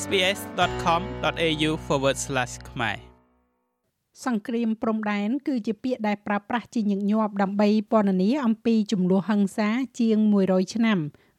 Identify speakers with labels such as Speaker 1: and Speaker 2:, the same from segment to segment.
Speaker 1: sbs.com.au/ ខ្មែរសង្គ្រាមព្រំដែនគឺជាពាក្យដែលប្រើប្រាស់ជាញឹកញាប់ដើម្បីពណ៌នាអំពីចំនួនហិង្សាជាង100ឆ្នាំ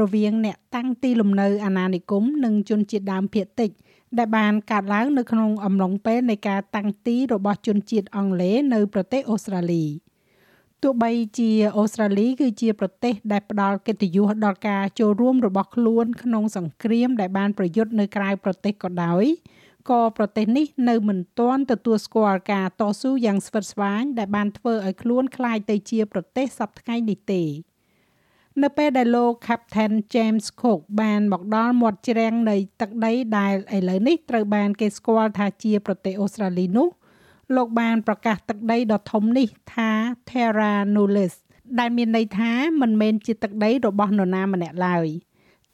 Speaker 1: រវាងអ្នកតាំងទីលំនៅអាណានិគមនិងជនជាតិដើមភាគតិចដែលបានកើតឡើងនៅក្នុងអំឡុងពេលនៃការតាំងទីរបស់ជនជាតិអង់គ្លេសនៅប្រទេសអូស្ត្រាលី ទោះបីជាអូស្ត្រាលីគឺជាប្រទេសដែលផ្ដល់កិត្តិយសដល់ការចូលរួមរបស់ខ្លួនក្នុងសង្គ្រាមដែលបានប្រយុទ្ធនៅក្រៅប្រទេសក៏ដោយក៏ប្រទេសនេះនៅមិនទាន់ទទួលស្គាល់ការតស៊ូយ៉ាងស្វិតស្វាញដែលបានធ្វើឲ្យខ្លួនคล้ายទៅជាប្រទេសសប្តាហ៍ថ្ងៃនេះទេនៅពេលដែលលោក Captain James Cook បានមកដល់មាត់ជ្រាំងនៃទឹកដីដែលឥឡូវនេះត្រូវបានគេស្គាល់ថាជាប្រទេសអូស្ត្រាលីនោះ លោកបានប្រកាសទឹកដីដ៏ធំនេះថា Terra Nullius ដែលមានន័យថាមិនមែនជាទឹកដីរបស់នរណាម្នាក់ឡើយ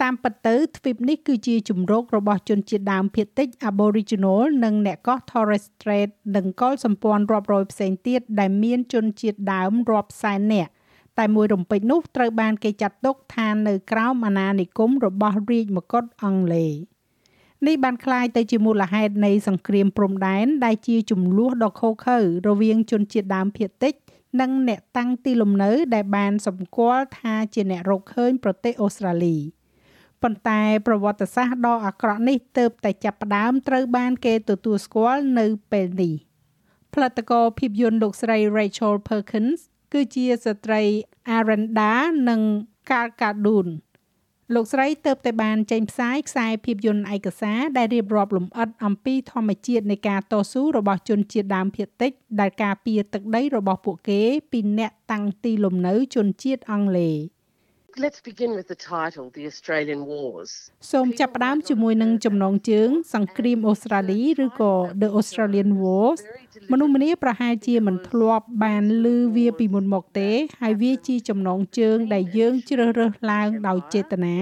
Speaker 1: តាមពិតទៅទ្វីបនេះគឺជាជំរករបស់ជនជាតិដើមភាគតិច Aboriginal និងអ្នកកោះ Torres Strait និងកុលសម្ព័ន្ធរាប់រយផ្សេងទៀតដែលមានជនជាតិដើមរាប់សែននាក់តែមួយរំពេចនោះត្រូវបានគេចាត់ទុកថានៅក្រោមអាណានិគមរបស់រាជមកុដអង់គ្លេស នេះបានคล้ายទៅជាមូលហេតុនៃសង្គ្រាមព្រំដែនដែលជាចំនួនដ៏ឃោរឃៅរវាងជនជាតិដើមភាគតិច និងអ្នកតាំងទីលំនៅដែលបានសម្គាល់ថាជាអ្នករកឃើញប្រទេសអូស្ត្រាលីប៉ុន្តែប្រវត្តិសាស្ត្រដ៏អាក្រក់នេះទើបតែចាប់ផ្ដើមត្រូវបានគេទទួលស្គាល់នៅពេលនេះផលិតករភាពយន្តលោកស្រី Rachel Perkins គឺជាស្ត្រី Aranda និង Gal Gadot លោកស្រីទៅតែបានចេញផ្សាយខ្សែភាពយន្តឯកសារដែលរៀបរាប់លម្អិតអំពីធម្មជាតិនៃការតស៊ូរបស់ជនជាតិដើមភាគតិចដែលការពារទឹកដីរបស់ពួកគេពីអ្នកតាំងទីលំនៅជនជាតិអង់គ្លេស
Speaker 2: Let's begin with the title The Australian Wars
Speaker 1: សូមចាប់ផ្ដើមជាមួយនឹងចំណងជើង សង្គ្រាមអូស្ត្រាលីឬក៏ The Australian Wars មនុស្សម្នាប្រហែលជាមិនធ្លាប់បានឮវាពីមុនមកទេ ហើយវាជាចំណងជើង ដែលយើងជ្រើសរើសឡើងដោយចេតនា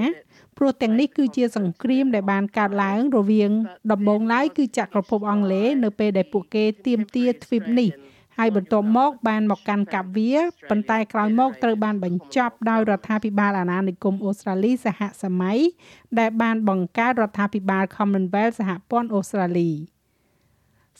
Speaker 1: ព្រោះទាំងនេះគឺជាសង្គ្រាមដែលបានកើតឡើងរវាងដំបូងឡើយគឺចក្រភពអង់គ្លេសនៅពេលដែលពួកគេទាមទារទ្វីបនេះ ហើយបន្ទាប់មក បានមកកាន់កាប់វាប៉ុន្តែក្រោយមកត្រូវបានបញ្ចប់ដោយរដ្ឋាភិបាលអាណានិគមអូស្ត្រាលីសហសម័យដែលបានបង្កើតរដ្ឋាភិបាល Commonwealth សហព័ន្ធអូស្ត្រាលី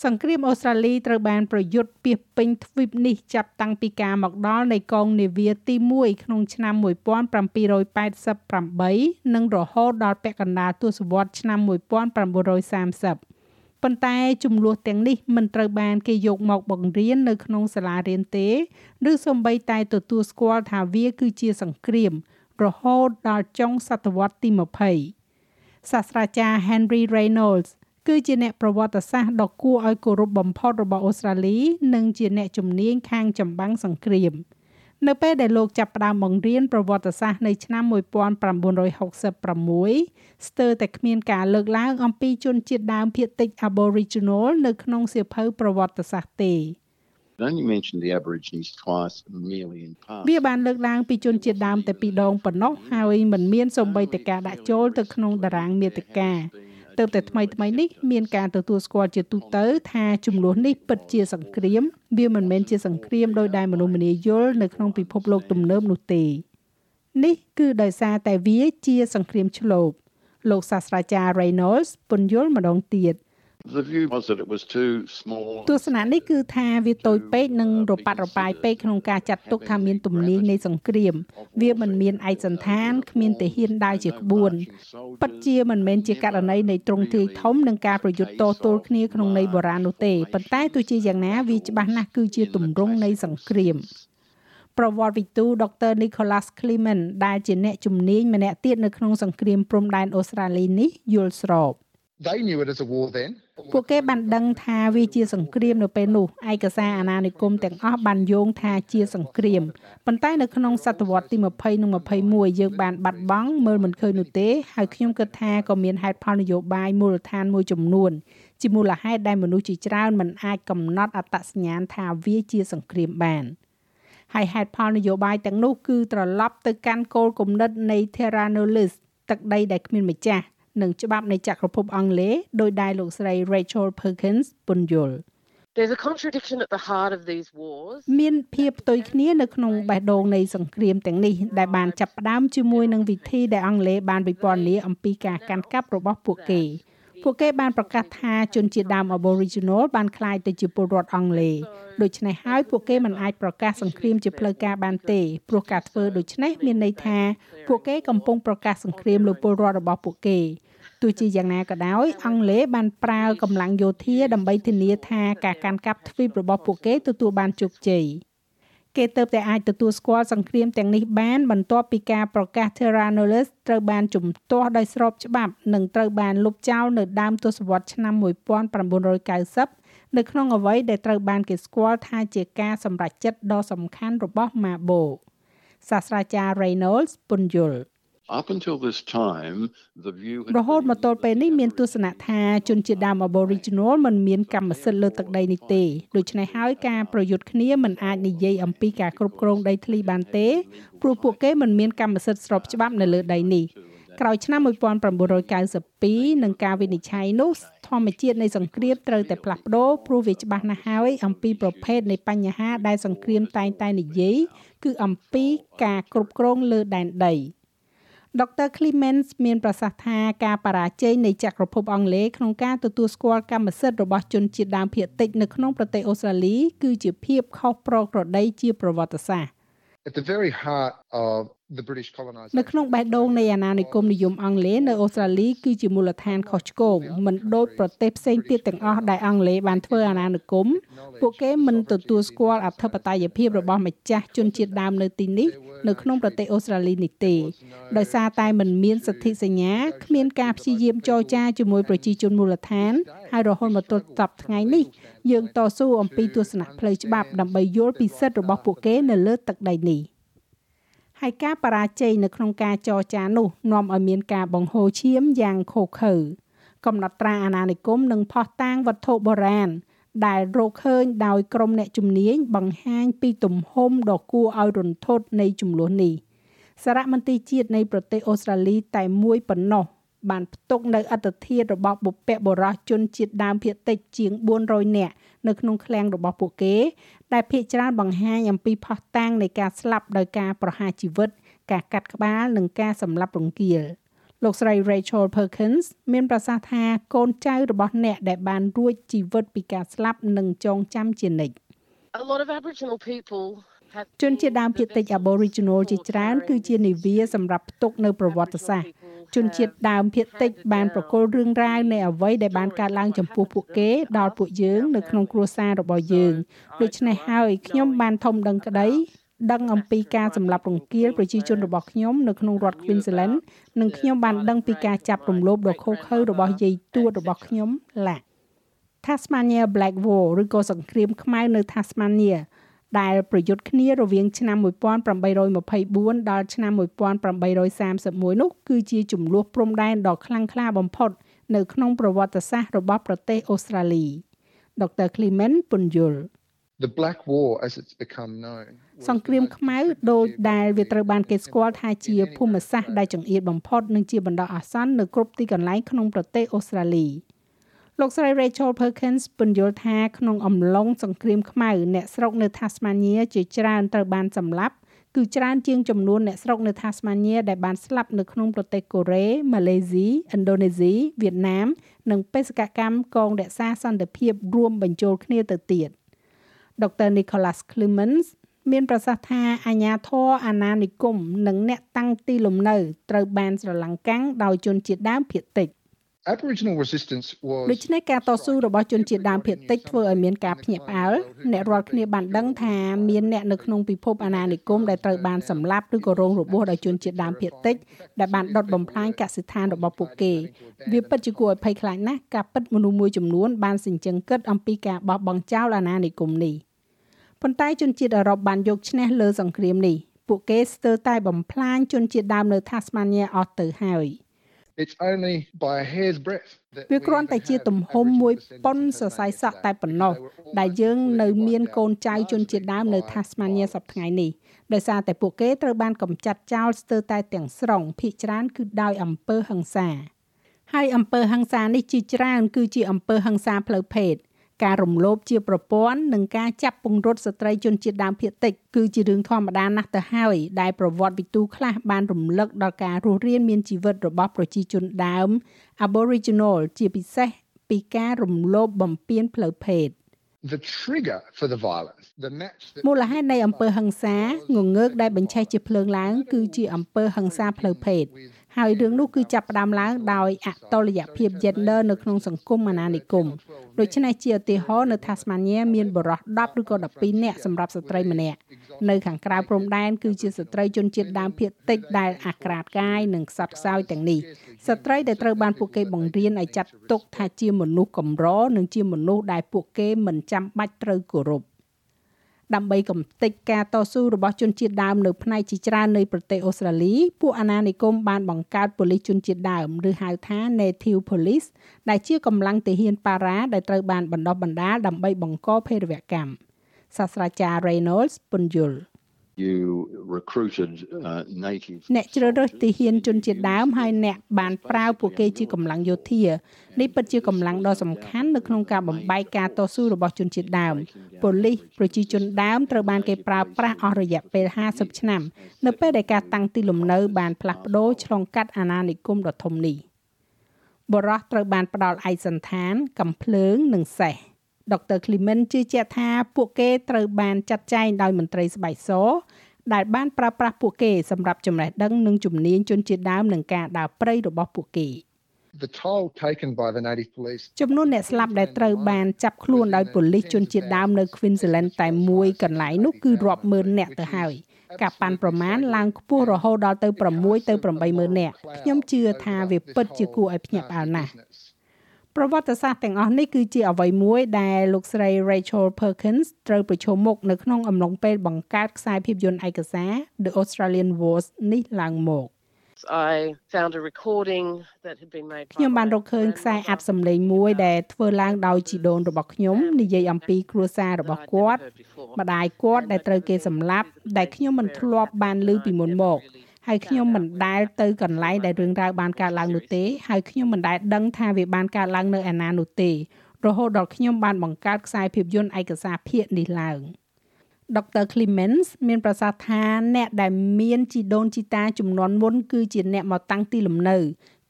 Speaker 1: សង្គ្រាមអូស្ត្រាលីត្រូវបានប្រយុទ្ធពាសពេញទ្វីបនេះចាប់តាំងពីការមកដល់នៃកងនាវាទី1ក្នុងឆ្នាំ1788និងរហូតដល់ពាក់កណ្ដាលទសវត្សរ៍ឆ្នាំ1930 ប៉ុន្តែចំនួនទាំងនេះមិនត្រូវបានគេយកមកបង្រៀននៅក្នុងសាលារៀនទេឬសូម្បីតែទទួលស្គាល់ថាវាគឺជាសង្គ្រាម រហូតដល់ចុងសតវត្សទី20សាស្ត្រាចារ្យ Henry Reynolds គឺជាអ្នកប្រវត្តិសាស្ត្រដ៏គួរឲ្យគោរពបំផុតរបស់អូស្ត្រាលី និងជាអ្នកជំនាញខាងចម្បាំងសង្គ្រាម។ នៅពេលដែលលោកចាប់ផ្ដើមបង្រៀនប្រវត្តិសាស្ត្រនៅឆ្នាំ1966ស្ទើរតែគ្មានការលើកឡើងអំពីជនជាតិដើមភាគតិច Aboriginal នៅក្នុងសៀវភៅប្រវត្តិសាស្ត្រទេ
Speaker 3: only mentioned the aborigines twice merely in part
Speaker 1: វាបានលើកឡើងពីជនជាតិដើមតែពីរដងប៉ុណ្ណោះហើយមិនមានសូម្បីតែការដាក់ចូលទៅក្នុងតារាងមាតិកា ទើបតែថ្មីថ្មីនេះមានការទទួលស្គាល់ជាទូទៅថាចំនួននេះពិតជាសង្គ្រាម វាមិនមែនជាសង្គ្រាមដោយដែលមនុស្សម្នាយល់នៅក្នុងពិភពលោកទំនើបនោះទេនេះគឺដោយសារតែវាជាសង្គ្រាមឆ្លូបលោកសាស្ត្រាចារ្យ Reynolds ពន្យល់ម្ដងទៀត
Speaker 3: The view was that it was too small
Speaker 1: ទស្សនៈនេះគឺថាវាតូចពេកនិងរប៉ាត់រប៉ាយពេកក្នុងការចាត់ទុកថាមានទំនាញនៃសង្គ្រាម វាមិនមានឯកសន្តានគ្មានទាហានដើរជាក្បួនពិតជាមិនមែនជាករណីនៃទ្រង់ទ្រាយធំនឹងការប្រយុទ្ធតទល់គ្នាក្នុងន័យបុរាណនោះទេប៉ុន្តែទោះជាយ៉ាងណាវាច្បាស់ណាស់គឺជាទម្រង់នៃសង្គ្រាមប្រវត្តិវិទូដុកទ័រ Nicholas Clement ដែលជាអ្នកជំនាញម្នាក់ទៀតនៅក្នុងសង្គ្រាមព្រំដែនអូស្ត្រាលីនេះយល់ស្រប
Speaker 4: They knew it as a war then
Speaker 1: ពួកគេបានដឹងថាវាជាសង្គ្រាមនៅពេលនោះឯកសារអាណានិគមទាំងអស់បានយោងថាជាសង្គ្រាមប៉ុន្តែនៅក្នុងសតវត្សទី20និង21យើងបានបាត់បង់មើលមិនឃើញនោះទេហើយខ្ញុំគិតថាក៏មានហេតុផលនយោបាយមូលដ្ឋានមួយចំនួនជាមូលហេតុដែលមនុស្សជាច្រើនមិនអាចកំណត់អត្តសញ្ញាណថាវាជាសង្គ្រាមបានហើយហេតុផលនយោបាយទាំងនោះគឺត្រឡប់ទៅកាន់គោលគំនិតនៃ Terra Nullius ទឹកដីដែលគ្មានម្ចាស់ និងច្បាប់នៃចក្រភពអង់គ្លេសដោយដែលលោកស្រី Rachel Perkins ពន្យល់
Speaker 2: There's a contradiction at the heart of these wars
Speaker 1: មានភាពផ្ទុយគ្នានៅក្នុងបេះដូងនៃសង្គ្រាមទាំងនេះដែលបានចាប់ផ្ដើមជាមួយនឹងវិធីដែលអង់គ្លេសបានវិពណ៌នាអំពីការកាន់កាប់របស់ពួកគេពួកគេបានប្រកាសថាជនជាតិដើម Aboriginal បានក្លាយទៅជាពលរដ្ឋអង់គ្លេសដូច្នេះហើយពួកគេមិនអាចប្រកាសសង្គ្រាមជាផ្លូវការបានទេព្រោះការធ្វើដូច្នេះមានន័យថាពួកគេកំពុងប្រកាសសង្គ្រាមលើពលរដ្ឋរបស់ពួកគេ ទោះជាយ៉ាងណាក៏ដោយអង់គ្លេសបានប្រើកម្លាំងយោធាដើម្បីធានាថាការកាន់កាប់ទ្វីបរបស់ពួកគេទទួលបានជោគជ័យគេទៅតែអាចទទួលស្គាល់សង្គ្រាមទាំងនេះបានបន្ទាប់ពីការប្រកាស Terra Nullius ត្រូវបានជំទាស់ដោយស្របច្បាប់ និងត្រូវបានលុបចោលនៅដើមទសវត្សរ៍ឆ្នាំ1990នៅក្នុងអ្វីដែលត្រូវបានគេស្គាល់ថាជាការសម្រេចចិត្តដ៏សំខាន់របស់ Mabo សាស្ត្រាចារ្យ Reynolds ពន្យល់
Speaker 3: Up until this time the view
Speaker 1: រហូតមកទល់ពេលនេះមានទស្សនៈថាជនជាតិដើម Aboriginal មិនមានកម្មសិទ្ធិលើទឹកដីនេះទេដូច្នេះហើយការប្រយុទ្ធគ្នាមិនអាចនិយាយអំពីការគ្រប់គ្រងដីធ្លីបានទេព្រោះពួកគេមិនមានកម្មសិទ្ធិស្របច្បាប់នៅលើដីនេះក្រោយឆ្នាំ1992នឹងការវិនិច្ឆ័យនោះធម្មជាតិនៃសង្គ្រាមត្រូវតែផ្លាស់ប្ដូរព្រោះវាច្បាស់ណាស់ហើយអំពីប្រភេទនៃបញ្ហាដែលសង្គ្រាមតែងតែនិយាយគឺអំពីការគ្រប់គ្រងលើដែនដី។ ដុកទ័រ Clements មានប្រសាសន៍ថាការបរាជ័យនៃចក្រភពអង់គ្លេសក្នុងការទទួលស្គាល់កម្មសិទ្ធិរបស់ជនជាតិដើមភាគតិចនៅក្នុងប្រទេសអូស្ត្រាលីគឺជាភាពខុសប្រក្រតីជាប្រវត្តិសាស្ត្រ
Speaker 4: At the very heart of the British colonization
Speaker 1: នៅក្នុងបេះដូងនៃអាណានិគមនិយមអង់គ្លេសនៅអូស្ត្រាលីគឺជាមូលដ្ឋានខុសឆ្គងមិនដូចប្រទេសផ្សេងទៀតទាំងអស់ដែលអង់គ្លេសបានធ្វើអាណានិគមពួកគេមិនទទួលស្គាល់អធិបតេយ្យភាពរបស់ម្ចាស់ជនជាតិដើមនៅទីនេះនៅក្នុងប្រទេសអូស្ត្រាលីនេះទេដោយសារតែមិនមានសន្ធិសញ្ញាគ្មានការព្យាយាមចរចាជាមួយប្រជាជនមូលដ្ឋានហើយរហូតមកទល់សប្តាហ៍ថ្ងៃនេះយើងតស៊ូអំពីទស្សនៈផ្លូវច្បាប់ដើម្បីយល់ពីសិទ្ធិរបស់ពួកគេនៅលើទឹកដីនេះ ហើយការបរាជ័យនៅក្នុងការចរចានោះនាំឲ្យមានការបង្ហូរឈាមយ៉ាងឃោឃៅកំណត់ត្រាអាណានិគមនិងផោះតាងវត្ថុបុរាណដែលរកឃើញដោយក្រុមអ្នកជំនាញបង្ហាញពីទំហំដ៏គួរឲ្យរន្ធត់នៃចំនួននេះសារមន្ទីរជាតិនៃប្រទេសអូស្ត្រាលីតែមួយប៉ុណ្ណោះ បានផ្ទុកនៅអត្តធាតុរបស់បុព្វបុរសជនជាតិដើមភាគតិចជាង400នាក់នៅក្នុងឃ្លាំងរបស់ពួកគេ ដែលភាគច្រើនបង្ហាញអំពីផុសតាងនៃការស្លាប់ដោយការប្រហារជីវិត ការកាត់ក្បាលនិងការសម្លាប់រង្គាលលោកស្រី Rachel Perkins មានប្រសាសន៍ថាកូនចៅរបស់អ្នកដែលបានរួចជីវិតពីការស្លាប់នឹងចងចាំជានិច្ច
Speaker 2: A lot of Aboriginal people
Speaker 1: ជនជាតិដើមភាគតិច Aboriginal ជាច្រើនគឺជានិវាសម្រាប់ផ្ទុកនៅប្រវត្តិសាស្ត្រ ជនជាតិដើមភាគតិចបានប្រកល់រឿងរ៉ាវនៃអ្វីដែលបានកើតឡើងចំពោះពួកគេដល់ពួកយើងនៅក្នុងគ្រួសាររបស់យើងដូច្នេះហើយខ្ញុំបានធំដឹងក្តីដឹងអំពីការសម្លាប់រង្គាលប្រជាជនរបស់ខ្ញុំនៅក្នុងរដ្ឋ Queensland និងខ្ញុំបានដឹងពីការចាប់រំលោភដ៏ឃោរឃៅរបស់យាយទួតរបស់ខ្ញុំឡា Tasmania Black War ឬក៏សង្គ្រាមខ្មៅនៅ Tasmania ដែលប្រយុទ្ធគ្នារវាងឆ្នាំ1824ដល់ឆ្នាំ1831នោះគឺជាចំនួនព្រំដែនដ៏ខ្លាំងក្លាបំផុត នៅក្នុងប្រវត្តិសាស្ត្ររបស់ប្រទេសអូស្ត្រាលីដុកទ័រ Clement ពន្យល់
Speaker 4: The Black War as it's become known
Speaker 1: សង្គ្រាមខ្មៅដោយដែលវាត្រូវបានគេស្គាល់ថាជាភូមិសាស្ត្រដែលចង្អៀតបំផុតនិងជាបណ្ដោះអាសន្ននៅគ្រប់ទីកន្លែងក្នុងប្រទេសអូស្ត្រាលី។ លោកស្រី Rachel Perkins ពន្យល់ថាក្នុងអំឡុងសង្គ្រាមខ្មៅអ្នកស្រុកនៅ Tasmania ជាច្រើនត្រូវបានសម្លាប់គឺច្រើនជាងចំនួនអ្នកស្រុកនៅ Tasmania ដែលបានស្លាប់នៅក្នុងប្រទេសកូរ៉េម៉ាឡេស៊ីឥណ្ឌូនេស៊ីវៀតណាម និងបេសកកម្មកងរក្សាសន្តិភាពរួមបញ្ចូលគ្នាទៅទៀតដុកទ័រ Nicholas Clemens មានប្រសាសន៍ថាអាញាធរអាណានិគមនិងអ្នកតាំងទីលំនៅត្រូវបានស្រឡាំងកាំងដោយជនជាតិដើមភាគតិច
Speaker 4: Aboriginal resistance was
Speaker 1: ដូច្នេះការតស៊ូរបស់ជនជាតិដើមភាគតិចធ្វើឲ្យមានការភ្ញាក់ផ្អើលអ្នករាល់គ្នាបានដឹងថាមានអ្នកនៅក្នុងពិភពអាណានិគមដែលត្រូវបានសម្លាប់ឬក៏រងរបួសដោយជនជាតិដើមភាគតិចដែលបានដុតបំផ្លាញកសិដ្ឋានរបស់ពួកគេវាពិតជាគួរឲ្យភ័យខ្លាចណាស់ការពិតមនុស្សមួយចំនួនបានសេចក្ដីគិតអំពីការបោះបង់ចោលអាណានិគមនេះប៉ុន្តែជនជាតិអឺរ៉ុបបានយកឈ្នះលើសង្គ្រាមនេះពួកគេស្ទើរតែបំផ្លាញជនជាតិដើមនៅ Tasmania អស់ទៅហើយ។ វាគ្រាន់តែជាទំហំមួយប៉ុនសរសៃសក់តែប៉ុណ្ណោះដែលយើងនៅមានកូនចៅជនជាតិដើមនៅ Tasmania សប្តាហ៍ថ្ងៃនេះដោយសារតែពួកគេត្រូវបានកម្ចាត់ចោលស្ទើរតែទាំងស្រុងភ ieck ច្រើនគឺដោយអំពើហិង្សាហើយអំពើហិង្សានេះជាច្រើនគឺជាអំពើហិង្សាផ្លូវភេទ ការរំលោភជាប្រព័ន្ធនិងការចាប់ពង្រត់ស្ត្រីជនជាតិដើមភាគតិចគឺជារឿងធម្មតាណាស់ទៅហើយដែលប្រវត្តិវិទូខ្លះបានរំលឹកដល់ការរស់រានមានជីវិតរបស់ប្រជាជនដើម Aboriginal ជាពិសេសពីការរំលោភបំពានផ្លូវភេទ
Speaker 4: the trigger for the violence the match
Speaker 1: មូលហេតុនៃអំពើហិង្សាងងើកដែលបញ្ឆេះជាភ្លើងឡើងគឺជាអំពើហិង្សាផ្លូវភេទ ហើយរឿងនោះគឺចាប់ផ្ដើមឡើងដោយអតលយភាព gender នៅក្នុងសង្គមអាណានិគមដូច្នេះជាឧទាហរណ៍នៅ Tasmania មានបរិះ10ឬក៏12នាក់សម្រាប់ស្ត្រីម្នាក់នៅខាងក្រៅព្រំដែនគឺជាស្ត្រីជនជាតិដើមភាគតិចដែលអាក្រាតកាយនិងខ្សត់ខ្សោយទាំងនេះស្ត្រីដែលត្រូវបានពួកគេបង្រៀនឲ្យចាត់ទុកថាជាមនុស្សកម្រនិងជាមនុស្សដែលពួកគេមិនចាំបាច់ត្រូវគោរព ដើម្បីកំទេចការតស៊ូរបស់ជនជាតិដើមនៅផ្នែកជាច្រើននៃប្រទេសអូស្ត្រាលីពួកអាណានិគមបានបង្កើតប៉ូលីសជនជាតិដើមឬហៅថា Native Police ដែលជាកម្លាំងទាហានប៉ារ៉ាដែលត្រូវបានបណ្ដុះបណ្ដាលដើម្បីបង្កភេរវកម្មសាស្ត្រាចារ្យ Reynolds ពន្យល់
Speaker 3: you recruited uh, native
Speaker 1: អ្នកជ្រើសរើសទាហានជនជាតិដើមហើយអ្នកបានប្រើពួកគេជាកម្លាំងយោធានេះពិតជាកម្លាំងដ៏សំខាន់នៅក្នុងការបំបែកការតស៊ូរបស់ជនជាតិដើមប៉ូលីសប្រជាជនដើមត្រូវបានគេប្រើប្រាស់អស់រយៈពេល50ឆ្នាំ នៅពេលដែលការតាំងទីលំនៅបានផ្លាស់ប្ដូរឆ្លងកាត់អាណានិគមដ៏ធំនេះបរោះត្រូវបានផ្ដល់ឯកសន្តានកំភ្លើងនិងសេះ ដុកទ័រ Clement ជឿជាក់ថាពួកគេត្រូវបានចាត់ចែងដោយមន្ត្រីស្បែកសដែលបានប្រើប្រាស់ពួកគេសម្រាប់ចំណេះដឹងនិងជំនាញជនជាតិដើមនឹងការដើរព្រៃរបស់ពួកគេ
Speaker 4: the toll taken by the native police
Speaker 1: ចំនួនអ្នកស្លាប់ដែលត្រូវបានចាប់ខ្លួនដោយប៉ូលីសជនជាតិដើមនៅ Queensland តែមួយកន្លែងនោះគឺរាប់ម៉ឺនអ្នកទៅហើយការប៉ាន់ប្រមាណឡើងខ្ពស់រហូតដល់ទៅ6ទៅ8ម៉ឺននាក់ខ្ញុំជឿថាវាពិតជាគួរឲ្យភ្ញាក់ផ្អើលណាស់ ប្រវត្តិសាស្ត្រទាំងអស់នេះគឺជាអ្វីមួយដែលលោកស្រី Rachel Perkins ត្រូវប្រឈមមុខនៅក្នុងអំឡុងពេលបង្កើតខ្សែភាពយន្តឯកសារ The Australian Wars នេះឡើងមក
Speaker 2: I found a recording that had been made
Speaker 1: ខ្ញុំបានរកឃើញខ្សែអាត់សម្លេងមួយដែលធ្វើឡើងដោយជីដូនរបស់ខ្ញុំនិយាយអំពីគ្រួសាររបស់គាត់ម្ដាយគាត់ដែលត្រូវគេសម្លាប់ដែលខ្ញុំមិនធ្លាប់បានឮពីមុនមក ហើយខ្ញុំមិនដែលទៅកន្លែងដែលរឿងរ៉ាវបានកើតឡើងនោះទេហើយខ្ញុំមិនដែលដឹងថាវាបានកើតឡើងនៅឯណានោះទេរហូតដល់ខ្ញុំបានបង្កើតខ្សែភាពយន្តឯកសារភាគនេះឡើងដុកទ័រ Clemens មានប្រសាសន៍ថាអ្នកដែលមានជីដូនជីតាចំនួនមុនគឺជាអ្នកមកតាំងទីលំនៅ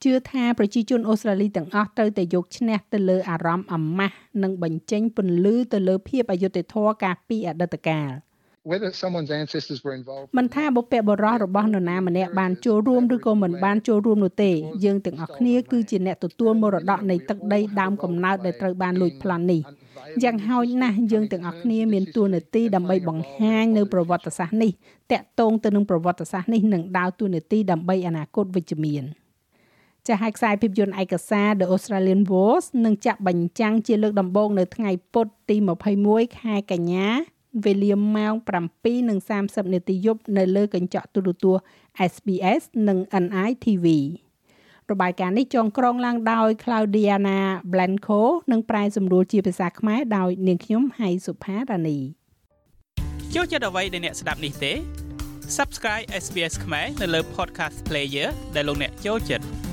Speaker 1: ជឿថាប្រជាជនអូស្ត្រាលីទាំងអស់ត្រូវតែយកឈ្នះទៅលើអារម្មណ៍អាម៉ាស់និងបញ្ចេញពន្លឺទៅលើភាពអយុត្តិធម៌ការពីអតីតកាល
Speaker 4: whether someone's ancestors were involved
Speaker 1: មិនថាបុព្វបុរសរបស់នរណាម្នាក់បានចូលរួមឬក៏មិនបានចូលរួមនោះទេយើងទាំងអស់គ្នាគឺជាអ្នកទទួលមរតកនៃទឹកដីដើមកំណើតដែលត្រូវបានលួចប្លន់នេះយ៉ាងហោចណាស់យើងទាំងអស់គ្នាមានតួនាទីដើម្បីបង្ហាញនៅប្រវត្តិសាស្ត្រនេះតាក់ទងទៅនឹងប្រវត្តិសាស្ត្រនេះនឹងដើរតួនាទីដើម្បីអនាគតវិជ្ជមានចាស់ហើយខ្សែភាពយន្តឯកសារ The Australian Wars នឹងចាក់បញ្ចាំងជាលើកដំបូងនៅថ្ងៃពុធទី21ខែកញ្ញា វេលាម៉ោង7:30នាទីយប់នៅលើកញ្ចក់ទូរទស្សន៍ SBS និង NITV របាយការណ៍នេះចងក្រងឡើងដោយ Claudiana Blanco និងប្រែសម្រួលជាភាសាខ្មែរដោយនាងខ្ញុំហៃសុផារ៉ានី
Speaker 5: ចូលចិត្តអ្វីដែលអ្នកស្ដាប់នេះទេ Subscribe SBS ខ្មែរនៅលើ Podcast Player ដែលលោកអ្នកចូលចិត្ត